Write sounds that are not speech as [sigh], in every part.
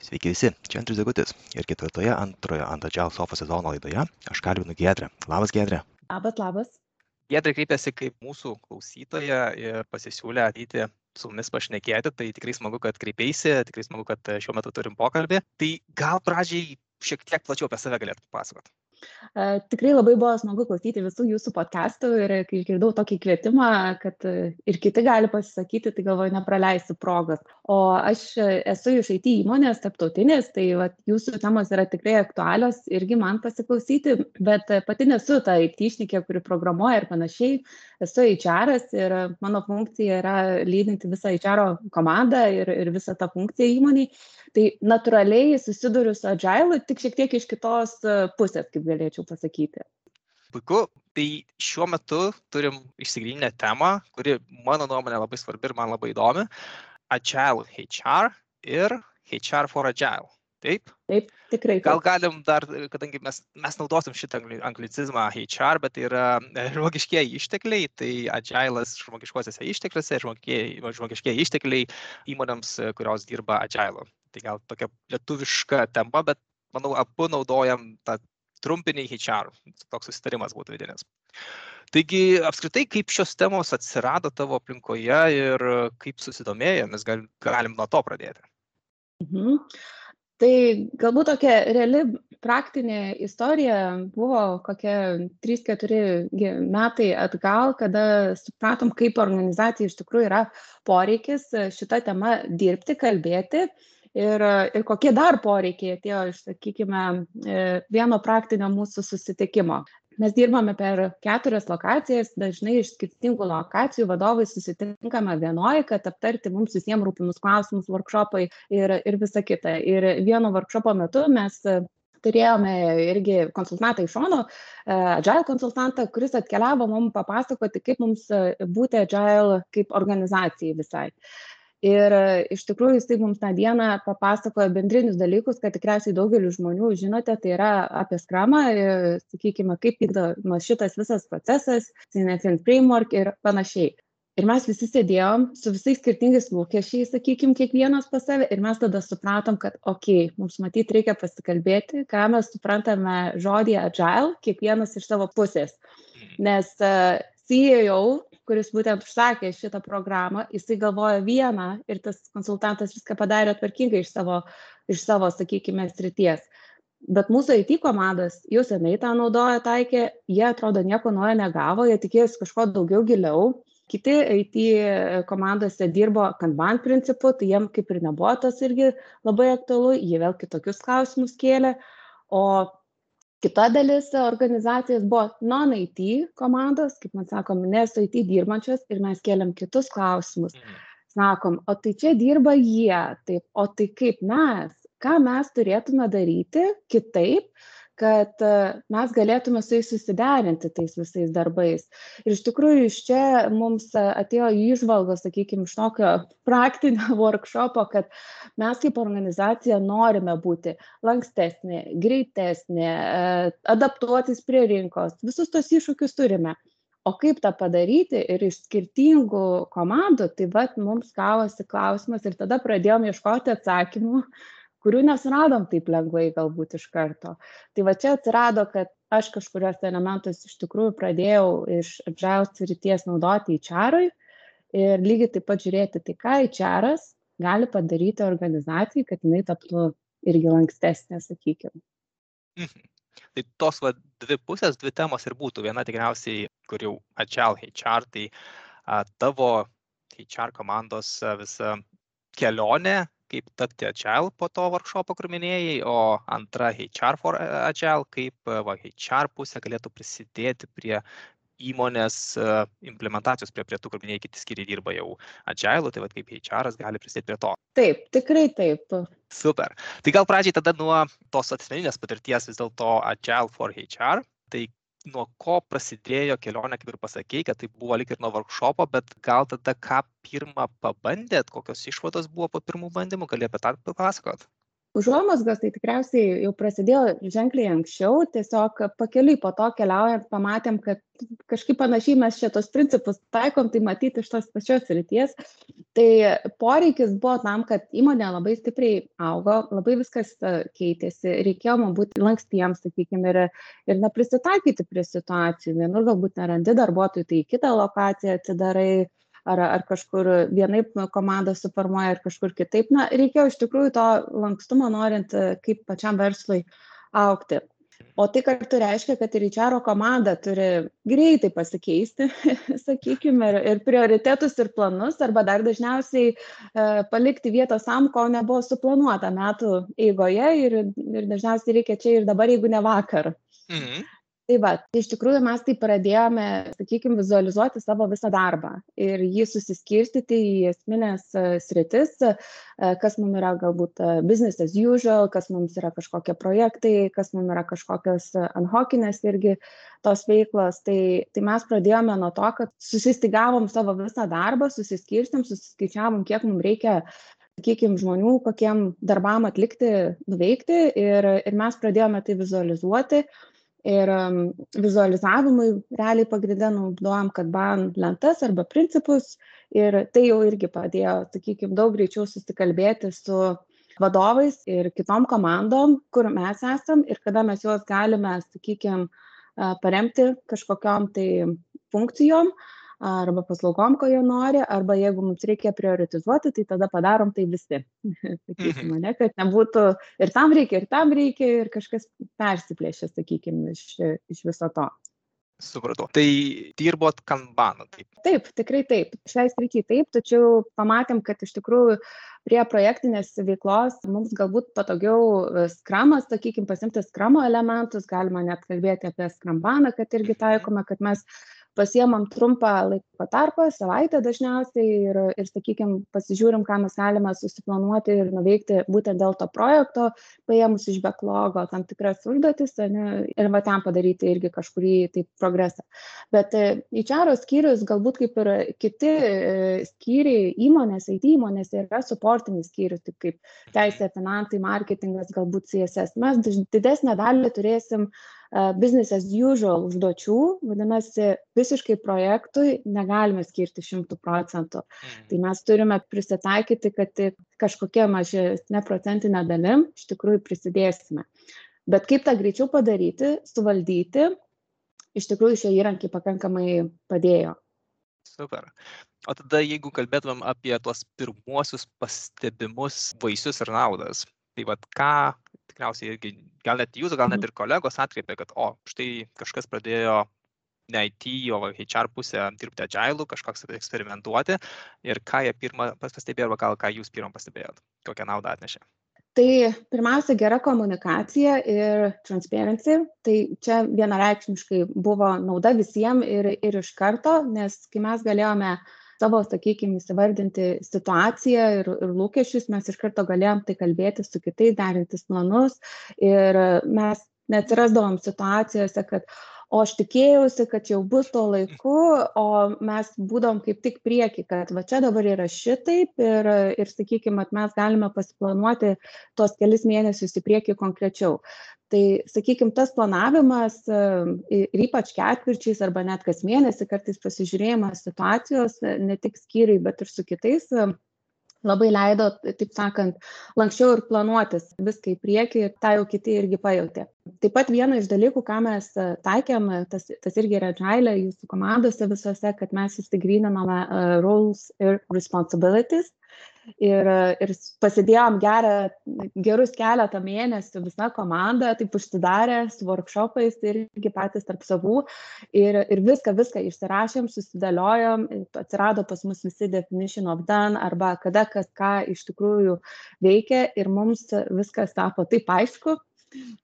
Sveiki visi, čia Andrius Degutis ir ketvirtoje antrojo ant Agile Sofa sezono laidoje aš kalbinu Gedrę. Labas Gedrė. Labas, labas. Gedrė kreipėsi kaip mūsų klausytoja ir pasisiūlė ateiti su mumis pašnekėti, tai tikrai smagu, kad kreipėsi, tikrai smagu, kad šiuo metu turim pokalbį. Tai gal pradžiai šiek tiek plačiau apie save galėtum papasakoti. E, tikrai labai buvo smagu klausyti visų jūsų podcastų ir kai išgirdau tokį kvietimą, kad ir kiti gali pasisakyti, tai galvoju, nepraleisiu progos. O aš esu iš IT įmonės, tarptautinės, tai va, jūsų temos yra tikrai aktualios irgi man pasiklausyti, bet pati nesu ta IT išnikė, kuri programuoja ir panašiai. Esu HR ir mano funkcija yra lydinti visą HR komandą ir, ir visą tą funkciją įmoniai. Tai natūraliai susiduriu su Agile, tik šiek tiek iš kitos pusės, kaip galėčiau pasakyti. Puiku, tai šiuo metu turim išsigryninę temą, kuri mano nuomonė labai svarbi ir man labai įdomi. Agile HR ir HR for Agile. Taip? Taip, tikrai. Taip. Gal galim dar, kadangi mes, mes naudosim šitą anglicizmą HR, bet tai yra e, žmogiškieji ištekliai, tai agilas žmogiškuosiuose ištekliuose, žmogiškieji ištekliai įmonėms, e, kurios dirba agilo. Tai gal tokia lietuviška tema, bet manau, abu naudojam tą trumpiniai HR, toks susitarimas būtų vidinis. Taigi apskritai, kaip šios temos atsirado tavo aplinkoje ir kaip susidomėjo, mes gal, galim nuo to pradėti. Mhm. Tai galbūt tokia reali praktinė istorija buvo kokie 3-4 metai atgal, kada supratom, kaip organizacija iš tikrųjų yra poreikis šitą temą dirbti, kalbėti ir, ir kokie dar poreikiai atėjo iš, sakykime, e, vieno praktinio mūsų susitikimo. Mes dirbame per keturias lokacijas, dažnai iš skirtingų lokacijų vadovai susitinkame vienoje, kad aptarti mums visiems rūpimus klausimus, workshopai ir, ir visa kita. Ir vieno workshopo metu mes turėjome irgi konsultantą iš šono, e, Agile konsultantą, kuris atkeliavo mums papasakoti, kaip mums būti Agile kaip organizacijai visai ir iš tikrųjų jisai mums tą dieną papasakojo bendrinius dalykus kad tikriausiai daugelis žmonių žinote tai yra apie skramą sakykime kaip vykdomas šitas visas procesas cnfn framework ir panašiai. Ir mes visi sėdėjom su visais skirtingais lūkesčiais sakykim kiekvienas pas save ir mes tada supratom kad okei mums matyt reikia pasikalbėti ką mes suprantame žodyje agile kiekvienas iš savo pusės. Nes ceo kuris būtent užsakė šitą programą, jisai galvoja vieną ir tas konsultantas viską padarė tvarkingai iš savo, iš savo sakykime, srities. Bet mūsų IT komandas jau senai tą naudoja, taikė, jie atrodo nieko naujo negavo, jie tikėjosi kažko daugiau giliau. Kiti IT komandose dirbo kanban principu, tai jiem kaip ir nebuvo tas irgi labai aktualu, jie vėl kitokius klausimus kėlė. O kita dalis organizacijos buvo non it komandos kaip mes sakom ne su it dirbančios ir mes kėlėm kitus klausimus mhm. sakom o tai čia dirba jie taip o tai kaip mes ką mes turėtume daryti kitaip kad e, mes galėtume su jais susiderinti tais visais darbais. Ir iš tikrųjų iš čia mums e, atėjo įžvalgos, sakykime, iš tokio [laughs] praktinio workshopo, kad mes kaip organizacija norime būti lankstesnė, greitesnė, e, adaptuotis prie rinkos, visus tos iššūkius turime. O kaip tą padaryti ir iš skirtingų komandų, tai vad mums gavosi klausimas ir tada pradėjom ieškoti atsakymų, uh, kurių nesuradom taip lengvai galbūt iš karto. Tai va čia atsirado, kad aš kažkurios elementus iš tikrųjų pradėjau iš agile srities naudoti į čarui ir lygiai taip pat žiūrėti, tai ką į čaras gali padaryti organizacijai, kad jinai taptų irgi lankstesnė, sakykime. Mhm. Tai tos va, dvi pusės, dvi temos ir būtų. Viena tikriausiai, kur jau agile HR, tai a, tavo HR komandos a, visa kelionė kaip tapti agile po to workshopo, kur minėjai, o antra HR for agile, kaip va, HR pusė galėtų prisidėti prie įmonės implementacijos prie, prie tų, kur minėjai, kiti skiriai dirba jau agile, tai va kaip HR gali prisidėti prie to. Taip, tikrai taip. Super. Tai gal pradžiai tada nuo tos asmeninės patirties vis dėlto agile for HR. Tai nuo ko prasidėjo kelionė, kaip ir pasakėjai, kad tai buvo lik ir nuo workshopo, bet gal tada ką pirmą pabandėt, kokios išvados buvo po pirmų bandymų, gali apie tą papasakot? Užuomazgos tai tikriausiai jau prasidėjo ženkliai anksčiau tiesiog pakeliui po to keliaujant pamatėm kad kažkaip panašiai mes čia tuos principus taikom tai matyt iš tos pačios srities. Tai poreikis buvo tam kad įmonė labai stipriai augo labai viskas e, keitėsi reikėjo mum būti lankstiems sakykim ir ir na prisitaikyti prie situacijų. Vienur galbūt nerandi darbuotojų tai į kitą lokaciją atsidarai ar ar kažkur vienaip komandą suformuoja ir kažkur kitaip. Na reikėjo iš tikrųjų to lankstumo norint kaip pačiam verslui augti o tai kartu reiškia kad ir HR komanda turi greitai pasikeisti, [laughs] sakykime, ir, ir prioritetus, ir planus, arba dar dažniausiai e, palikti vietos tam, ko nebuvo suplanuota metų eigoje ir, ir dažniausiai reikia čia ir dabar, jeigu ne vakar. Mhm tai va tai iš tikrųjų mes taip pradėjome sakykim vizualizuoti savo visą darbą ir jį susiskirstyti į esmines e, sritis e, kas mum yra galbūt e, business as usual kas mums yra kažkokie projektai kas mum yra kažkokios anhokinės irgi tos veiklos. Tai tai mes pradėjome nuo to kad susistygavom savo visą darbą susiskirstėm susiskaičiavom kiek mum reikia sakykim žmonių kokiem darbam atlikti nuveikti ir ir mes pradėjome tai vizualizuoti ir vizualizavimui realiai pagrinde naudojam kanban lentas arba principus. Ir tai jau irgi padėjo sakykim daug greičiau susikalbėti su vadovais ir kitom komandom kur mes esam ir kada mes juos galime sakykim paremti kažkokiom tai funkcijom arba paslaugom ko jie nori arba jeigu mums reikia prioritizuoti tai tada padarom tai visi. [laughs] Sakysim ane kad nebūtų ir tam reikia ir tam reikia ir kažkas persiplėšia sakykim iš iš viso to. Supratau. Tai dirbot kanbanu taip? Taip tikrai taip. Šiai sričiai taip tačiau pamatėm kad iš tikrųjų prie projektinės veiklos mums galbūt patogiau skramas sakykim pasiimti skramo elementus galima net kalbėti apie skrambaną kad irgi taikome kad mes pasiemam trumpą laiko tarpą savaitę dažniausiai ir ir sakykim pasižiūrim ką mes galime susiplanuoti ir nuveikti būtent dėl to projekto paėmus iš beklogo tam tikras užduotis ane ir va ten padaryti irgi kažkurį tai progresą. Bet eičero skyrius galbūt kaip ir kiti e, skyriai įmonės it įmonėse yra suportinis skyrius taip kaip teisė finansai marketingas galbūt css mes didesnę dalį turėsim business as usual užduočių, vadinasi, visiškai projektui negalime skirti šimtų procentų. Mhm. Tai mes turime prisitaikyti, kad kažkokia mažesnė procentinė dalim iš tikrųjų prisidėsime. Bet kaip tą greičiau padaryti, suvaldyti, iš tikrųjų šie įrankiai pakankamai padėjo. Super. O tada, jeigu kalbėtumėm apie tuos pirmuosius pastebimus vaisius ir naudas, tai vad ką tikriausiai irgi gal net jūs, gal net mhm. ir kolegos atkreipė, kad, o, štai kažkas pradėjo ne IT, o HR pusę dirbti agilų, kažkoks eksperimentuoti ir ką jie pirmą pastebėjo, arba gal ką jūs pirmą pastebėjot, kokią naudą atnešė. Tai pirmiausia, gera komunikacija ir transparency. Tai čia vienareikšmiškai buvo nauda visiems ir, ir iš karto, nes kai mes galėjome uh, savo sakykim įsivardinti situaciją ir ir lūkesčius mes iš karto galėjom tai kalbėtis su kitais derintis planus. Ir mes neatsirasdavom situacijose kad o aš tikėjausi kad jau bus tuo laiku o mes būdavom kaip tik prieky kad va čia dabar yra šitaip ir ir sakykim vat mes galime pasiplanuoti tuos kelis mėnesius į priekį konkrečiau tai sakykim tas planavimas ir ypač ketvirčiais arba net kas mėnesį kartais pasižiūrėjimas situacijos ne tik skyriui bet ir su kitais labai leido taip sakant lanksčiau ir planuotis viską į priekį ir tą jau kiti irgi pajautė. Taip pat vieną iš dalykų ką mes taikėm tas tas irgi yra agile jūsų komandose visose kad mes išsigryninome roles ir responsibilities ir ir pasidėjom gerą gerus keletą mėnesių visa komanda taip užsidarę su vorkšopais irgi patys tarp savų ir ir viską viską išsirašėm susidėliojom atsirado pas mus visi definition of done arba kada kas ką iš tikrųjų veikia ir mums viskas tapo taip aišku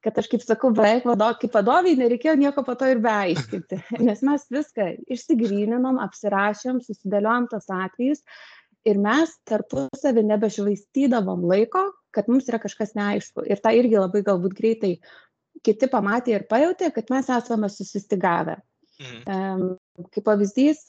kad aš kaip sakau beveik vado kaip vadovei nereikėjo nieko po to ir beaiškinti [laughs] nes mes viską išsigryninom apsirašėm susidėliojom tuos atvejus ir mes tarpusavy nebešvaistydavom laiko kad mums yra kažkas neaišku ir tą irgi labai galbūt greitai kiti pamatė ir pajautė kad mes esame susistygavę mhm. kaip pavyzdys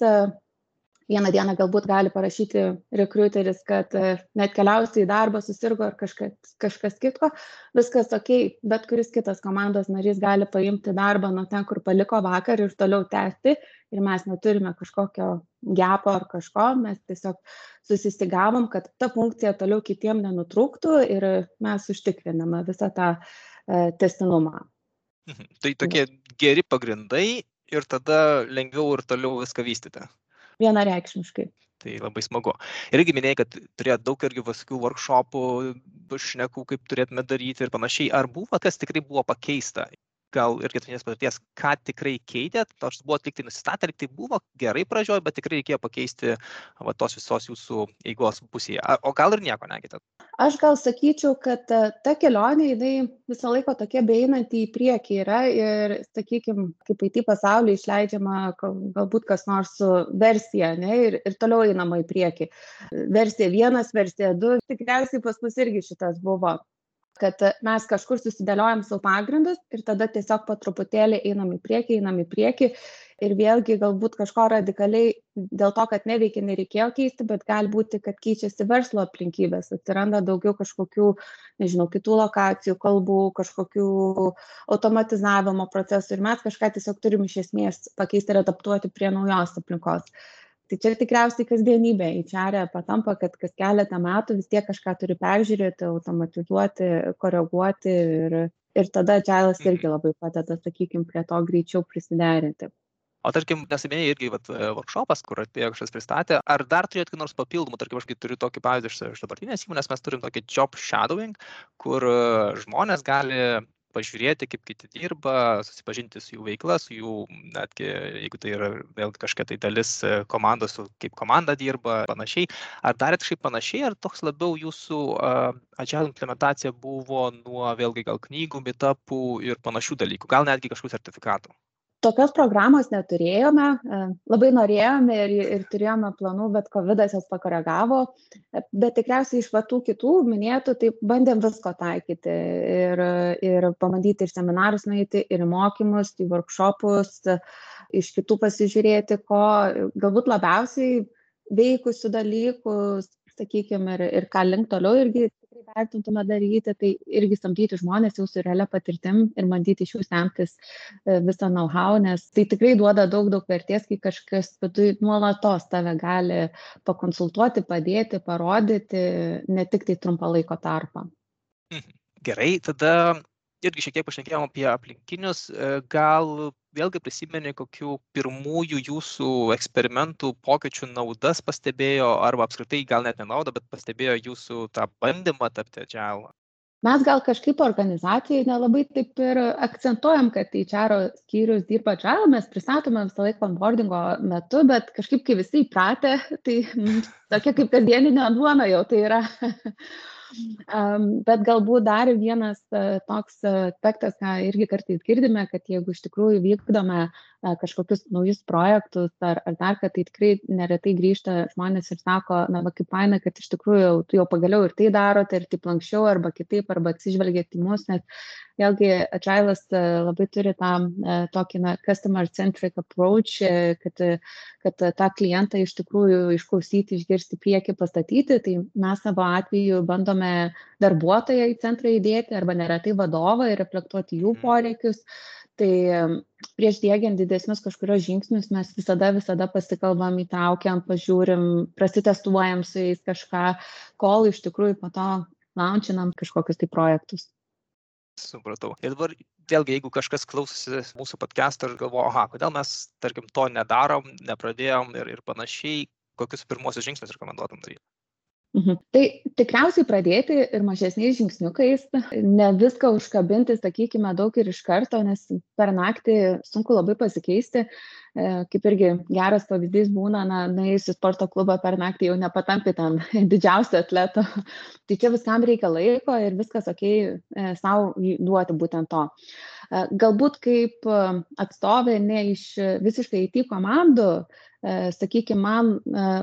vieną dieną galbūt gali parašyti rekruteris, kad e, net keliausiai į darbą susirgo ar kažkas, kažkas kitko, viskas ok, bet kuris kitas komandos narys gali paimti darbą nuo ten, kur paliko vakar ir toliau tęsti ir mes neturime kažkokio gepo ar kažko, mes tiesiog susistigavom, kad ta funkcija toliau kitiem nenutrūktų ir mes užtikriname visą tą e, testinumą. Mhm. Tai tokie geri pagrindai ir tada lengviau ir toliau viską vystyti vienareikšmiškai. Tai labai smagu. Ir irgi minėjai, kad turėjo daug irgi visokių workshopų, šnekų, kaip turėtume daryti ir panašiai. Ar buvo, kas tikrai buvo pakeista? Gal irgi turės patirties, ką tikrai keitėt, nors buvo atlikti nusistatę, tai buvo gerai pradžioje, bet tikrai reikėjo pakeisti va, tos visos jūsų eigos pusėje. O gal ir nieko nekeitėt? Aš gal sakyčiau, kad e, ta kelionė, jinai visą laiką tokia beinanti į priekį yra ir, sakykime, kaip IT pasaulyje išleidžiama galbūt kas nors su versija, ne, ir, ir toliau einama į priekį. Versija vienas, versija du, tikriausiai pas mus irgi šitas buvo kad mes kažkur susidėliojam savo pagrindus ir tada tiesiog po truputėlį einam į priekį, einam į priekį ir vėlgi galbūt kažko radikaliai dėl to, kad neveikia, nereikėjo keisti, bet gali būti, kad keičiasi verslo aplinkybės, atsiranda daugiau kažkokių, nežinau, kitų lokacijų, kalbų, kažkokių automatizavimo procesų ir mes kažką tiesiog turim iš esmės pakeisti ir adaptuoti prie naujos aplinkos tai čia tikriausiai kasdienybė HR patampa, kad kas keletą metų vis tiek kažką turi peržiūrėti, automatizuoti, koreguoti ir, ir tada irgi mhm. labai padeda, sakykime, prie to greičiau prisiderinti. O tarkim, neseniai irgi vat, workshopas, kur atėjo kažkas pristatė, ar dar turėt kokį nors papildomų, tarkim, aš turiu tokį pavyzdį iš, iš dabartinės įmonės, mes turim tokį job shadowing, kur žmonės gali pažiūrėti, kaip kiti dirba, susipažinti su jų veikla, su jų, netgi jeigu tai yra vėl kažkokia tai dalis e, komandos, su kaip komanda dirba, panašiai. Ar darėt kažkaip panašiai, ar toks labiau jūsų uh, agile implementacija buvo nuo vėlgi gal knygų, mitapų ir panašių dalykų, gal netgi kažkokių sertifikatų? Tokios programos neturėjome, e, labai norėjome ir, ir turėjome planų, bet COVID jas pakoregavo, e, bet tikriausiai iš vatų kitų minėtų, tai bandėm visko taikyti ir, ir pabandyti ir seminarus nueiti, ir mokymus, į workshopus, iš kitų pasižiūrėti, ko galbūt labiausiai veikusių dalykų, sakykime, ir, ir ką link toliau irgi vertintume daryti, tai irgi samdyti žmonės jau su realia patirtim ir bandyti iš jų semtis e, visą know-how, nes tai tikrai duoda daug, daug vertės, kai kažkas viduje nuolatos tave gali pakonsultuoti, padėti, parodyti, ne tik tai trumpą laiko tarpą. Mhm. Gerai, tada irgi šiek tiek pašnekėjom apie aplinkinius, e, gal vėlgi prisimeni, kokių pirmųjų jūsų eksperimentų pokyčių naudas pastebėjo, arba apskritai gal net ne naudą, bet pastebėjo jūsų tą bandymą tapti agile? Mes gal kažkaip organizacijai nelabai taip ir akcentuojam, kad į čiaro skyrius dirba agile, mes pristatome visą laiką onboardingo metu, bet kažkaip kai visi įpratę, tai [laughs] tokia kaip kasdieninė duona jau tai yra Bet galbūt dar vienas e, toks aspektas, ką irgi kartais girdime, kad jeigu iš tikrųjų vykdome e, kažkokius naujus projektus ar, ar dar, kad tai tikrai neretai grįžta žmonės ir sako, na, va, kaip faina, kad iš tikrųjų jau, jau pagaliau ir tai darote, ir taip lankščiau, arba kitaip, arba atsižvelgėte į mus, nes vėlgi Agile'as e, labai turi tą tokį na, customer centric approach, kad, kad tą klientą iš tikrųjų išklausyti, išgirsti priekį, pastatyti. Tai mes savo atveju bandome darbuotoją į centrą įdėti arba neretai vadovą ir reflektuoti jų mhm. poreikius. Tai prieš dėgiant didesnius kažkurios žingsnius mes visada, visada pasikalbam, įtraukiam, pažiūrim, prasitestuojam su jais kažką, kol iš tikrųjų po to launchinam kažkokius tai projektus. Supratau. Ir dabar vėlgi jeigu kažkas klausosi mūsų podkesto ir galvoja aha kodėl mes tarkim to nedarom nepradėjom ir ir panašiai kokius pirmuosius žingsnius rekomenduotum daryt Mhm. Tai tikriausiai pradėti ir mažesniais žingsniukais, ne viską užkabinti, sakykime, daug ir iš karto, nes per naktį sunku labai pasikeisti. E, kaip irgi geras pavyzdys būna, na, nuėjus į sporto klubą per naktį jau nepatampi ten [laughs] didžiausio atleto. Tai čia viskam reikia laiko ir viskas ok, e, savo duoti būtent to. Galbūt kaip atstovė ne iš visiškai IT komandų, sakykime, man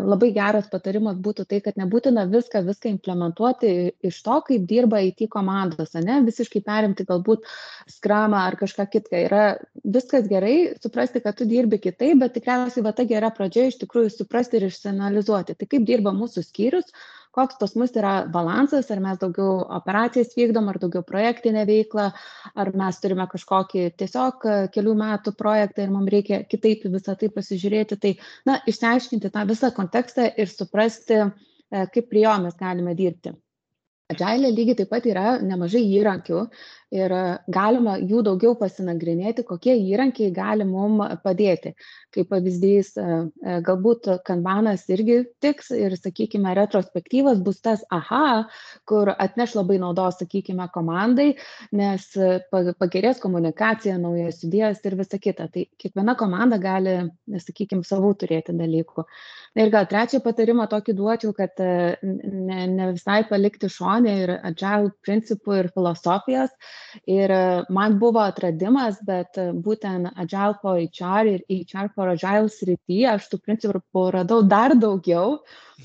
labai geras patarimas būtų tai, kad nebūtina viską, viską implementuoti iš to, kaip dirba IT komandos, ne, visiškai perimti galbūt skramą ar kažką kitką. Yra viskas gerai, suprasti, kad tu dirbi kitaip, bet tikriausiai va ta gera pradžia iš tikrųjų suprasti ir išsianalizuoti. Tai kaip dirba mūsų skyrius, koks pas mus yra balansas, ar mes daugiau operacijas vykdom, ar daugiau projektinę veiklą, ar mes turime kažkokį tiesiog e, kelių metų projektą ir mums reikia kitaip visą tai pasižiūrėti. Tai, na, išsiaiškinti tą visą kontekstą ir suprasti, e, kaip prie jo mes galime dirbti. Agile lygiai taip pat yra nemažai įrankių ir galima jų daugiau pasinagrinėti, kokie įrankiai gali mum padėti. Kaip pavyzdys, galbūt kanbanas irgi tiks ir, sakykime, retrospektyvas bus tas aha, kur atneš labai naudos, sakykime, komandai, nes pagerės komunikacija, naujas idėjas ir visa kita. Tai kiekviena komanda gali, sakykime, savų turėti dalykų. Ir gal trečią patarimą tokį duočiau, kad ne, ne visai palikti šonę ir agile principų ir filosofijos Ir e, man buvo atradimas, bet e, būtent Agile for HR ir HR for Agile srityje aš tų principų radau dar daugiau.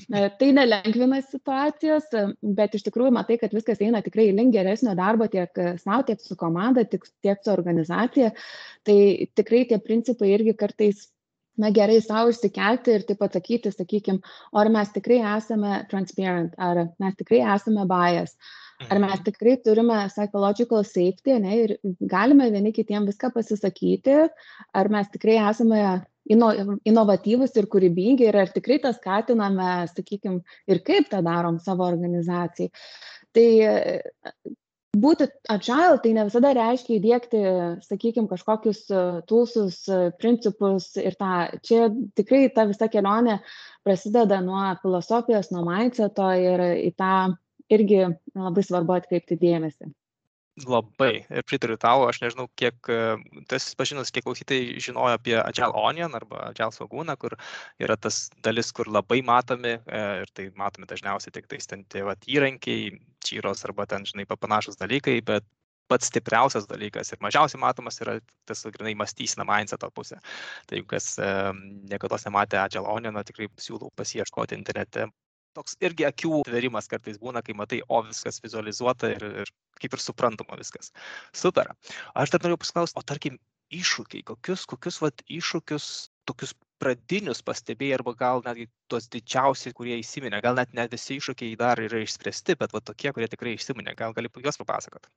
E, tai nelengvina situacijos, bet iš tikrųjų matai, kad viskas eina tikrai link geresnio darbo tiek savo, tiek su komanda, tiek, tiek su organizacija. Tai tikrai tie principai irgi kartais na gerai savo išsikelti ir taip atsakyti, sakykime, ar mes tikrai esame transparent, ar mes tikrai esame bias, Ar mes mhm. tikrai turime psychological safety ne, ir galime vieni kitiem viską pasisakyti, ar mes tikrai esame ino, inovatyvus ir kūrybingi ir ar tikrai tą skatiname, sakykime, ir kaip tą darom savo organizacijai. Tai būti agile tai ne visada reiškia įdėkti, sakykime, kažkokius tulsus, principus ir tą. Čia tikrai ta visa kelionė prasideda nuo filosofijos, nuo mindseto ir į tą irgi labai svarbu atkreipti dėmesį. Labai ir pritariu tau, aš nežinau, kiek tas pažinus, kiek klausytai žinojo apie Agile Onion arba Agile Svagūną, kur yra tas dalis, kur labai matomi e, ir tai matomi dažniausiai tik tais ten tie vat, įrankiai, čyros arba ten, žinai, panašus dalykai, bet pats stipriausias dalykas ir mažiausiai matomas yra tas, grinai, mąstysena mindseto pusė. Tai jeigu kas e, niekada nematė Agile Oniono, tikrai siūlau pasieškoti internete toks irgi akių atverimas kartais būna, kai matai, o viskas vizualizuota ir, ir kaip ir suprantama viskas. Super. Aš dar noriu pasiklausti, o tarkim, iššūkiai, kokius, kokius vat, iššūkius, tokius pradinius pastebėjai arba gal netgi tuos didžiausi, kurie įsiminė, gal net ne visi iššūkiai dar yra išspręsti, bet va tokie, kurie tikrai įsiminė, gal gali juos papasakoti.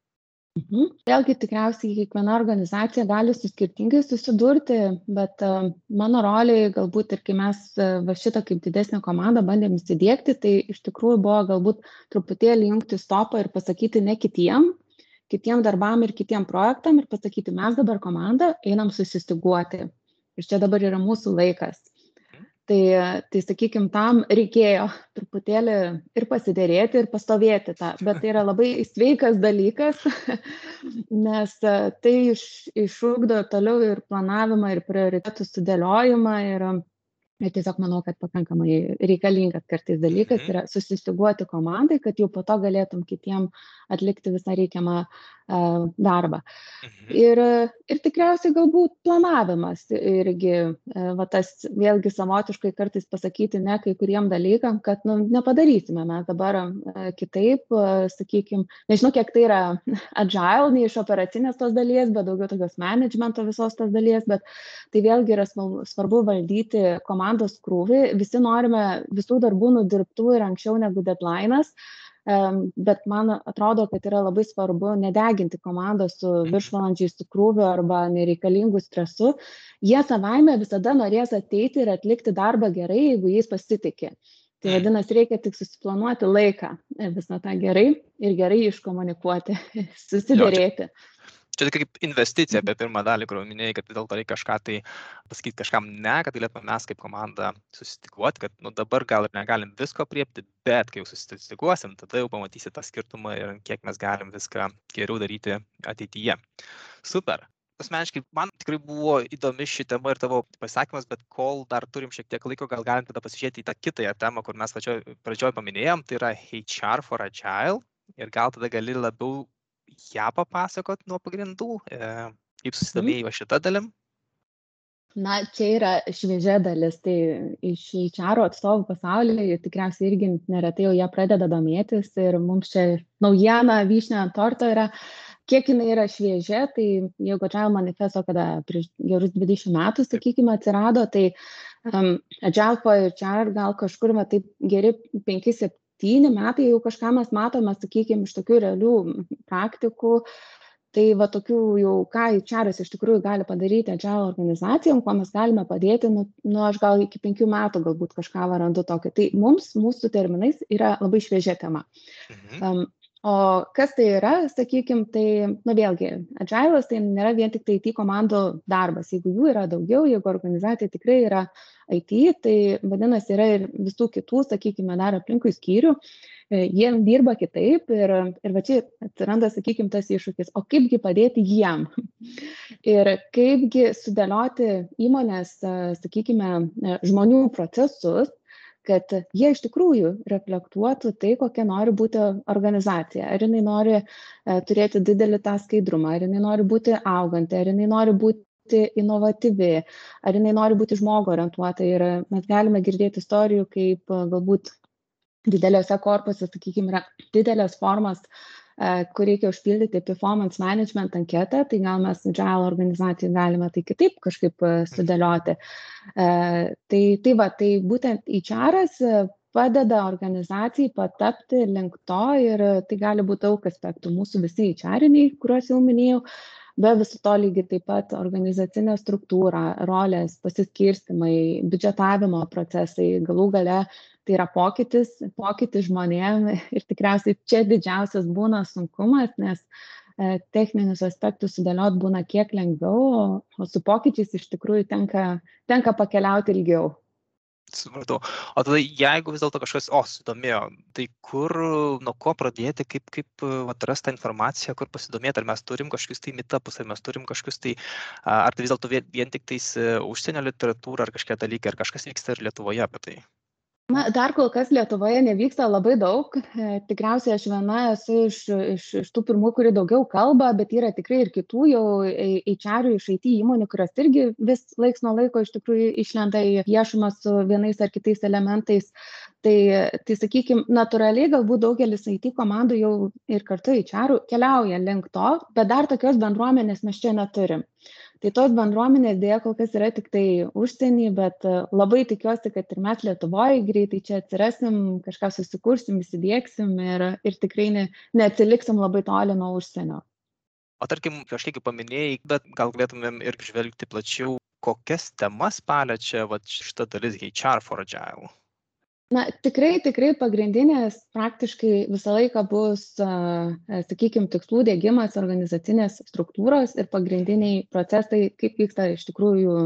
Mhm. Vėlgi tikriausiai kiekviena organizacija gali su skirtingai susidurti, bet uh, mano roliai galbūt ir kai mes uh, va šitą kaip didesnę komandą bandėm įsidėkti, tai iš tikrųjų buvo galbūt truputėlį jungti stopą ir pasakyti ne kitiem, kitiem darbam ir kitiem projektam ir pasakyti, mes dabar komanda einam susistiguoti. Ir čia dabar yra mūsų laikas tai tai sakykim tam reikėjo truputėlį ir pasiderėti ir pastovėti tą bet tai yra [laughs] labai sveikas dalykas nes tai iš išugdo toliau ir planavimą ir prioritetų sudėliojimą ir ir tiesiog manau kad pakankamai reikalingas kartais dalykas Mhm. yra susistyguoti komandai kad jau po to galėtum kitiem atlikti visą reikiamą darbą. Mhm. ir ir tikriausiai galbūt planavimas irgi va tas vėlgi savotiškai kartais pasakyti ne kai kuriem dalykam kad nu nepadarysime mes dabar kitaip a, sakykim nežinau kiek tai yra agile ne iš operacinės tos dalies bet daugiau tokios menedžmento visos tos dalies bet tai vėlgi yra svarbu valdyti komandos krūvį. Visi norime visų darbų nudirbtų ir anksčiau negu deadline'as. Em, bet man atrodo, kad yra labai svarbu nedeginti komandos su viršvalandžiais, su krūviu arba nereikalingu stresu. Jie savaime visada norės ateiti ir atlikti darbą gerai, jeigu jais pasitikė. Tai Mm. vadinasi, reikia tik susiplanuoti laiką visą tą gerai ir gerai iškomunikuoti, [laughs] susidėrėti. Čia tik kaip investicija apie pirmą dalį, kur minėjai, kad vis dėlto reikia kažką tai pasakyti kažkam ne, kad galėtume mes kaip komanda susitikuoti, kad nu, dabar gal ir negalim visko priepti, bet kai jau susitikuosim, tada jau pamatysi tą skirtumą ir kiek mes galim viską geriau daryti ateityje. Super. Asmeniškai man tikrai buvo įdomi ši tema ir tavo pasakymas, bet kol dar turim šiek tiek laiko, gal galim tada pasižiūrėti į tą kitąją temą, kur mes pačioj pradžioj paminėjom, tai yra HR for Agile ir gal tada gali labiau ją papasakot nuo pagrindų, e, kaip Mhm. susidomėjai šitą dalim? Na, čia yra šviežia dalis, tai iš HR atstovų pasaulyje tikriausiai irgi neretai jau jie pradeda domėtis ir mums čia naujiena vyšnė ant torto yra, kiek jinai yra šviežia, tai jeigu Agile manifesto, kada prieš gerus 20 metų, sakykime, atsirado, tai um, Agile for HR gal kažkur, va, taip geri 5-7 metai jau kažką mes matome, sakykime, iš tokių realių praktikų, tai va tokių jau ką HR iš tikrųjų gali padaryti agile organizacijom, kuo mes galime padėti, nu, nu aš gal iki penkių metų galbūt kažką varandu tokio. Tai mums, mūsų terminais, yra labai šviežia tema. Mhm. Um, o kas tai yra, sakykime, tai, na vėlgi, agilas tai nėra vien tik tai IT komandų darbas. Jeigu jų yra daugiau, jeigu organizacija tikrai yra IT, tai vadinasi yra ir visų kitų, sakykime, dar aplinkui skyrių, e, jie dirba kitaip ir, ir va čia atsiranda, sakykime, tas iššūkis, o kaipgi padėti jiem ir kaipgi sudėlioti įmonės, e, sakykime, e, žmonių procesus, kad jie iš tikrųjų reflektuotų tai, kokia nori būti organizacija. Ar jinai nori e, turėti didelį tą skaidrumą, ar jinai nori būti auganti, ar jinai nori būti inovatyvi, ar jinai nori būti žmogo orientuota. Ir mes galime girdėti istorijų, kaip e, galbūt dideliuose korpuose, sakykime, yra didelės formos, e, kur reikia užpildyti performance management anketą, tai gal mes agile organizacijai galime tai kitaip kažkaip e, sudėlioti. E, Tai, tai va, tai būtent įčaras padeda organizacijai patapti link to ir tai gali būti daug aspektų. Mūsų visi įčariniai, kuriuos jau minėjau, be viso to lygiai taip pat organizacinė struktūra, rolės, pasiskirstimai, biudžetavimo procesai, galų gale tai yra pokytis, pokytis žmonėm ir tikriausiai čia didžiausias būna sunkumas, nes e, techninius aspektus sudėliot būna kiek lengviau, o, su pokyčiais iš tikrųjų tenka, tenka pakeliauti ilgiau. Supratau. O tada jeigu vis dėlto kažkas, o, sudomėjo, tai kur, nuo ko pradėti, kaip, kaip atrasti tą informaciją, kur pasidomėti, ar mes turim kažkokius tai mitapus, ar mes turim kažkokius tai, ar tai vis dėlto vien, vien tik tais e, užsienio literatūra, ar kažkokie dalykai, ar kažkas vyksta ir Lietuvoje apie tai. Na, dar kol kas Lietuvoje nevyksta labai daug. E, Tikriausiai aš viena esu iš, iš, iš tų pirmų, kuri daugiau kalba, bet yra tikrai ir kitų jau HR iš IT įmonių, kurios irgi vis laiks nuo laiko iš tikrųjų išlenda į viešumą su vienais ar kitais elementais. Tai, tai sakykime, natūraliai galbūt daugelis IT komandų jau ir kartu HR keliauja link to, bet dar tokios bendruomenės mes čia neturim. Tai tos bendruomenės dėja kol kas yra tik tai užsienį, bet e, labai tikiuosi, kad ir mes Lietuvoje greitai čia atsirasim, kažką susikursim, įsidėksim ir, ir tikrai ne, neatsiliksim labai toli nuo užsienio. O tarkim, kažkiek jau paminėjai, bet gal galėtumėm ir žvelgti plačiau, kokias temas paliečia va, šita dalis HR for Agile. Na, tikrai, tikrai pagrindinės praktiškai visą laiką bus, sakykime, tikslų dėgymas organizacinės struktūros ir pagrindiniai procesai, kaip vyksta iš tikrųjų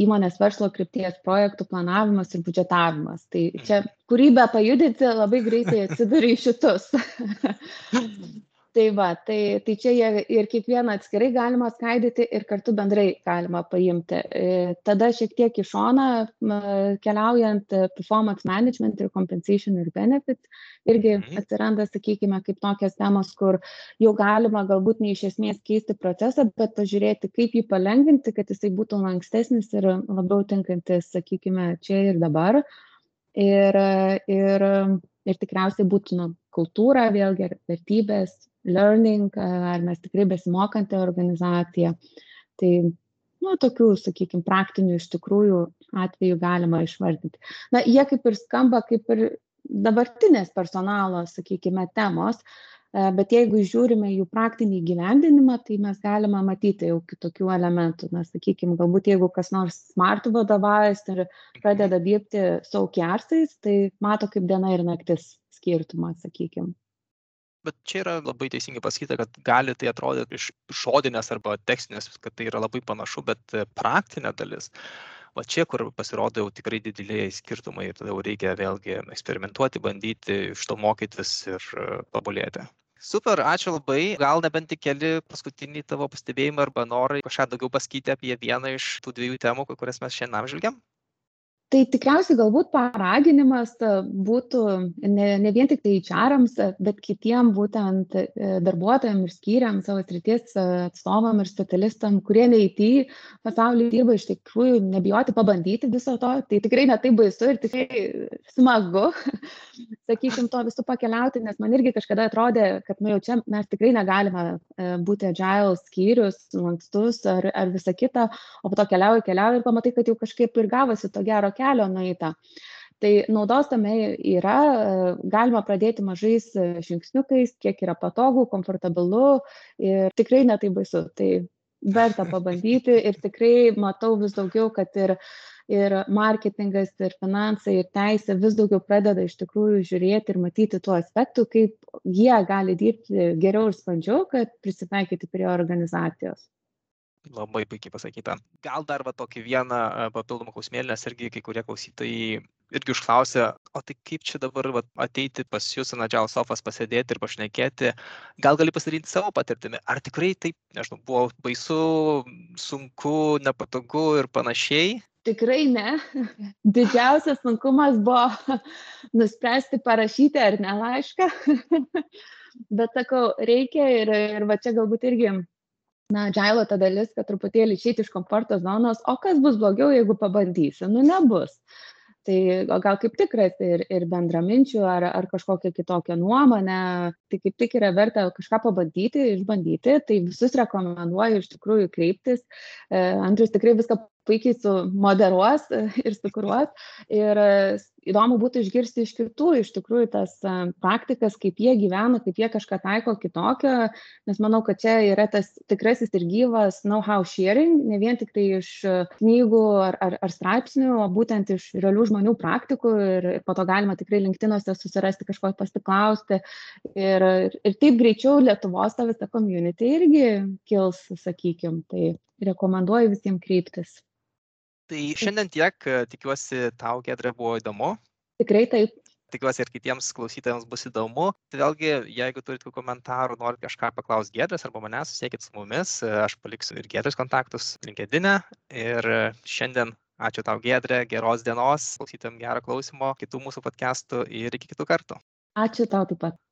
įmonės verslo krypties projektų planavimas ir budžetavimas. Tai čia kūrybę pajudinti labai greitai atsiduri į šitus. [laughs] Tai va, tai, tai čia jie ir kiekvieną atskirai galima skaidyti ir kartu bendrai galima paimti. E, tada šiek tiek į šoną keliaujant performance management ir compensation ir benefits irgi atsiranda, sakykime, kaip tokias temos, kur jau galima galbūt ne iš esmės keisti procesą, bet pažiūrėti, kaip jį palengvinti, kad jisai būtų lankstesnis ir labiau tinkantis, sakykime, čia ir dabar. Ir, ir, ir tikriausiai būtų nu, kultūra, vėlgi, vertybės, learning, ar mes tikrai besimokanti organizacija. Tai, nu, tokių, sakykime, praktinių iš tikrųjų atvejų galima išvardinti. Na, jie kaip ir skamba kaip ir dabartinės personalo, sakykime, temos, bet jeigu žiūrime jų praktinį gyvendinimą, tai mes galime matyti jau kitokių elementų. Na, sakykime, galbūt jeigu kas nors smart vadovaujasi ir pradeda dirbti su aukiarsais, tai mato kaip diena ir naktis skirtumą, sakykime bet čia yra labai teisingai pasakyta kad gali tai atrodyti iš žodinės arba tekstinės kad tai yra labai panašu bet praktinė dalis va čia kur pasirodo jau tikrai dideliai skirtumai ir tada jau reikia vėlgi eksperimentuoti bandyti iš to mokytis ir tobulėti Super, ačiū labai. Gal nebent tik keli paskutiniai tavo pastebėjimai arba norai kažką daugiau pasakyti apie vieną iš tų dviejų temų, kurias mes šiandien apžvelgiam? Tai tikriausiai galbūt paraginimas būtų ne ne vien tiktai eičerams bet kitiem būtent darbuotojam ir skyriam savo srities atstovam ir specialistam kurie ne it pasauly dirba iš tikrųjų nebijoti pabandyti viso to. Tai tikrai ne taip baisu ir tikrai smagu sakykim tuo visu pakeliauti nes man irgi kažkada atrodė kad nu jau čia mes tikrai negalime būti agile skyrius lankstus ar ar visa kita o po to keliauji keliauji ir pamatai kad jau kažkaip ir gavosi to gero kelio nueita. Tai naudos tame yra, galima pradėti mažais žingsniukais, kiek yra patogu, komfortabilu ir tikrai netai baisu. Tai verta pabandyti ir tikrai matau vis daugiau, kad ir, ir marketingas, ir finansai, ir teisė vis daugiau pradeda iš tikrųjų žiūrėti ir matyti tų aspektų, kaip jie gali dirbti geriau ir sklandžiau, kad prisitaikyti prie organizacijos. Labai puikiai pasakyta. Gal dar va tokį vieną papildomą klausimėlį, nes irgi kai kurie klausytojai irgi užklausė, o tai kaip čia dabar va, ateiti pas jūs ant Agile Sofas pasėdėti ir pašnekėti, gal gali pasidalinti savo patirtimi, ar tikrai taip, nežinau, buvo baisu, sunku, nepatogu ir panašiai? Tikrai ne. [laughs] Didžiausias sunkumas buvo [laughs] nuspręsti parašyti ar ne laišką. [laughs] Bet sakau, reikia ir, ir va čia galbūt irgi na agilo ta dalis kad truputėlį išeiti iš komforto zonos o kas bus blogiau jeigu pabandysi? Nu nebus. Tai gal kaip tik rasti ir ir bendraminčių ar ar kažkokią kitokią nuomonę. Tai kaip tik yra verta kažką pabandyti išbandyti. Tai visus rekomenduoju iš tikrųjų kreiptis. E, andrius tikrai viską puikiai sumoderuos ir sukuruos ir įdomu būtų išgirsti iš kitų iš tikrųjų tas praktikas kaip jie gyvena kaip jie kažką taiko kitokio nes manau kad čia yra tas tikrasis ir gyvas know how sharing ne vien tiktai iš knygų ar ar ar straipsnių o būtent iš realių žmonių praktikų ir ir po to galima tikrai linktinuose susirasti kažko pasiklausti. Ir ir taip greičiau lietuvos ta visa community irgi kils sakykim. Tai rekomenduoju visiem kreiptis Tai šiandien tiek, tikiuosi tau, Gedrė, buvo įdomu. Tikrai taip. Tikiuosi ir kitiems klausytojams bus įdomu. Tai vėlgi, jeigu turite komentarų, norite kažką paklausti Gedrės arba manęs, susiekit su mumis, aš paliksiu ir Gedrės kontaktus LinkedIn. E. Ir šiandien ačiū tau, Gedrė, geros dienos, klausytėm gerą klausimą, kitų mūsų podcastų ir iki kitų kartų. Ačiū tau taip pat.